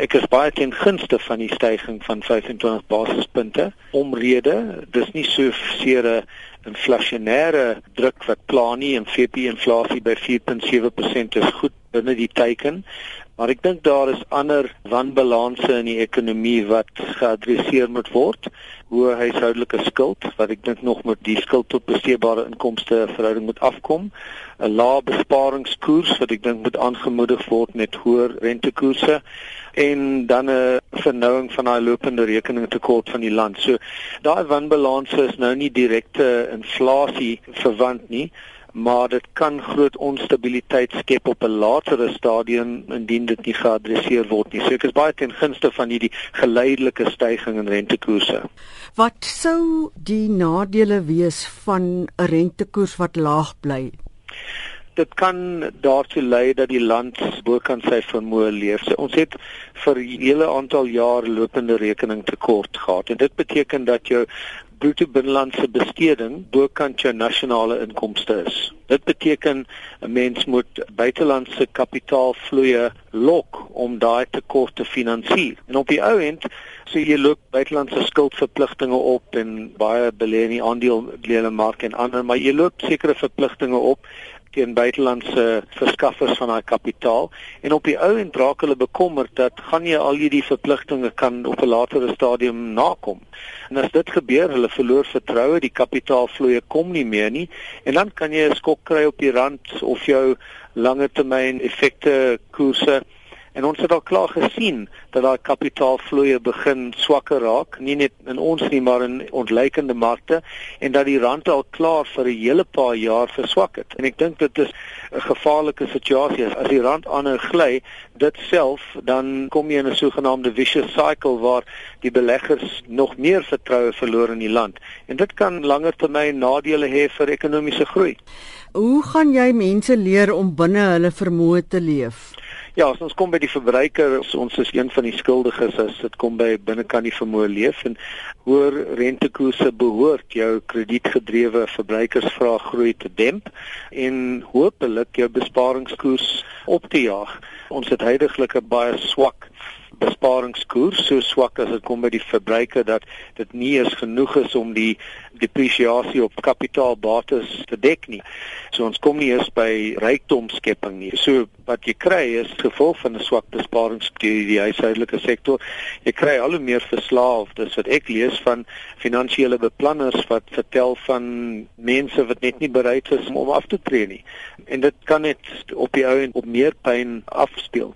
Ek is baie ten gunste van die stygings van 25 basispunte. Omrede, dis nie so seer 'n inflasionêre druk wat pla nie en VP inflasie by 4.7% is goed binne die teiken. Maar ek dink daar is ander wanbalanse in die ekonomie wat geadresseer moet word. Hoë huishoudelike skuld wat ek dink nog met die skuld tot besteedbare inkomste verhouding moet afkom. 'n Lae besparingskoers wat ek dink moet aangemoedig word met hoër rentekoerse en dan 'n vernouing van daai lopende rekening tekort van die land. So daai wanbalans is nou nie direkte inflasie verwant nie, maar dit kan groot onstabiliteit skep op 'n latere stadium indien dit nie geadresseer word nie. So ek is baie ten gunste van hierdie geleidelike stygings in rentekoerse. Wat sou die nadele wees van 'n rentekoers wat laag bly? Dit kan daartoe lei dat die land bokant sy vermoë leef. So, ons het vir 'n hele aantal jaar lopende rekening tekort gehad en dit beteken dat jou bruto binnelandse besteding bokant jou nasionale inkomste is. Dit beteken 'n mens moet buitelandse kapitaalvloeye lok om daai tekort te finansier. En op die ou end so jy loop buitelandse skuldverpligtinge op en baie belê in die aandelemark en ander, maar jy loop sekere verpligtinge op teen buitelandse verskaffers van daai kapitaal. En op die ou en draak hulle bekommerd dat gaan jy al hierdie verpligtinge kan op 'n latere stadium nakom. En as dit gebeur, hulle verloor vertroue, die kapitaalvloei kom nie meer nie. En dan kan jy 'n skok kry op die rand of jou langetermyn effekte koerse En ons het al klaar gesien dat daai kapitaalvloeye begin swakker raak, nie net in ons nie, maar in ontleikende markte en dat die rand al klaar vir 'n hele paar jaar verswak het. En ek dink dit is 'n gevaarlike situasie as die rand aanhou gly, dit self dan kom jy in 'n sogenaamde vicious cycle waar die beleggers nog meer vertroue verloor in die land. En dit kan langer termyn nadele hê vir ekonomiese groei. Hoe gaan jy mense leer om binne hulle vermoë te leef? Ja, as ons kom by die verbruiker, ons is een van die skuldiges as dit kom by binnekant die vermoë leef en hoër rentekoerse behoort jou kredietgedrewe verbruikersvraag groei te demp en hopelik jou besparingskoers op te jaag. Ons het heidaglik 'n baie swak besparingskoers so swak as dit kom by die verbruiker dat dit nie eens genoeg is om die depresiasie op kapitaalbates te dek nie. So ons kom nie eens by rykdomskepping nie. So wat jy kry is gevolg van 'n swak besparingskoers in die huishoudelike sektor. Jy kry al hoe meer verslaaf. Dis wat ek lees van finansiële beplanners wat vertel van mense wat net nie bereid is om af te tree nie. En dit kan net op die ou en op meer pyn speel.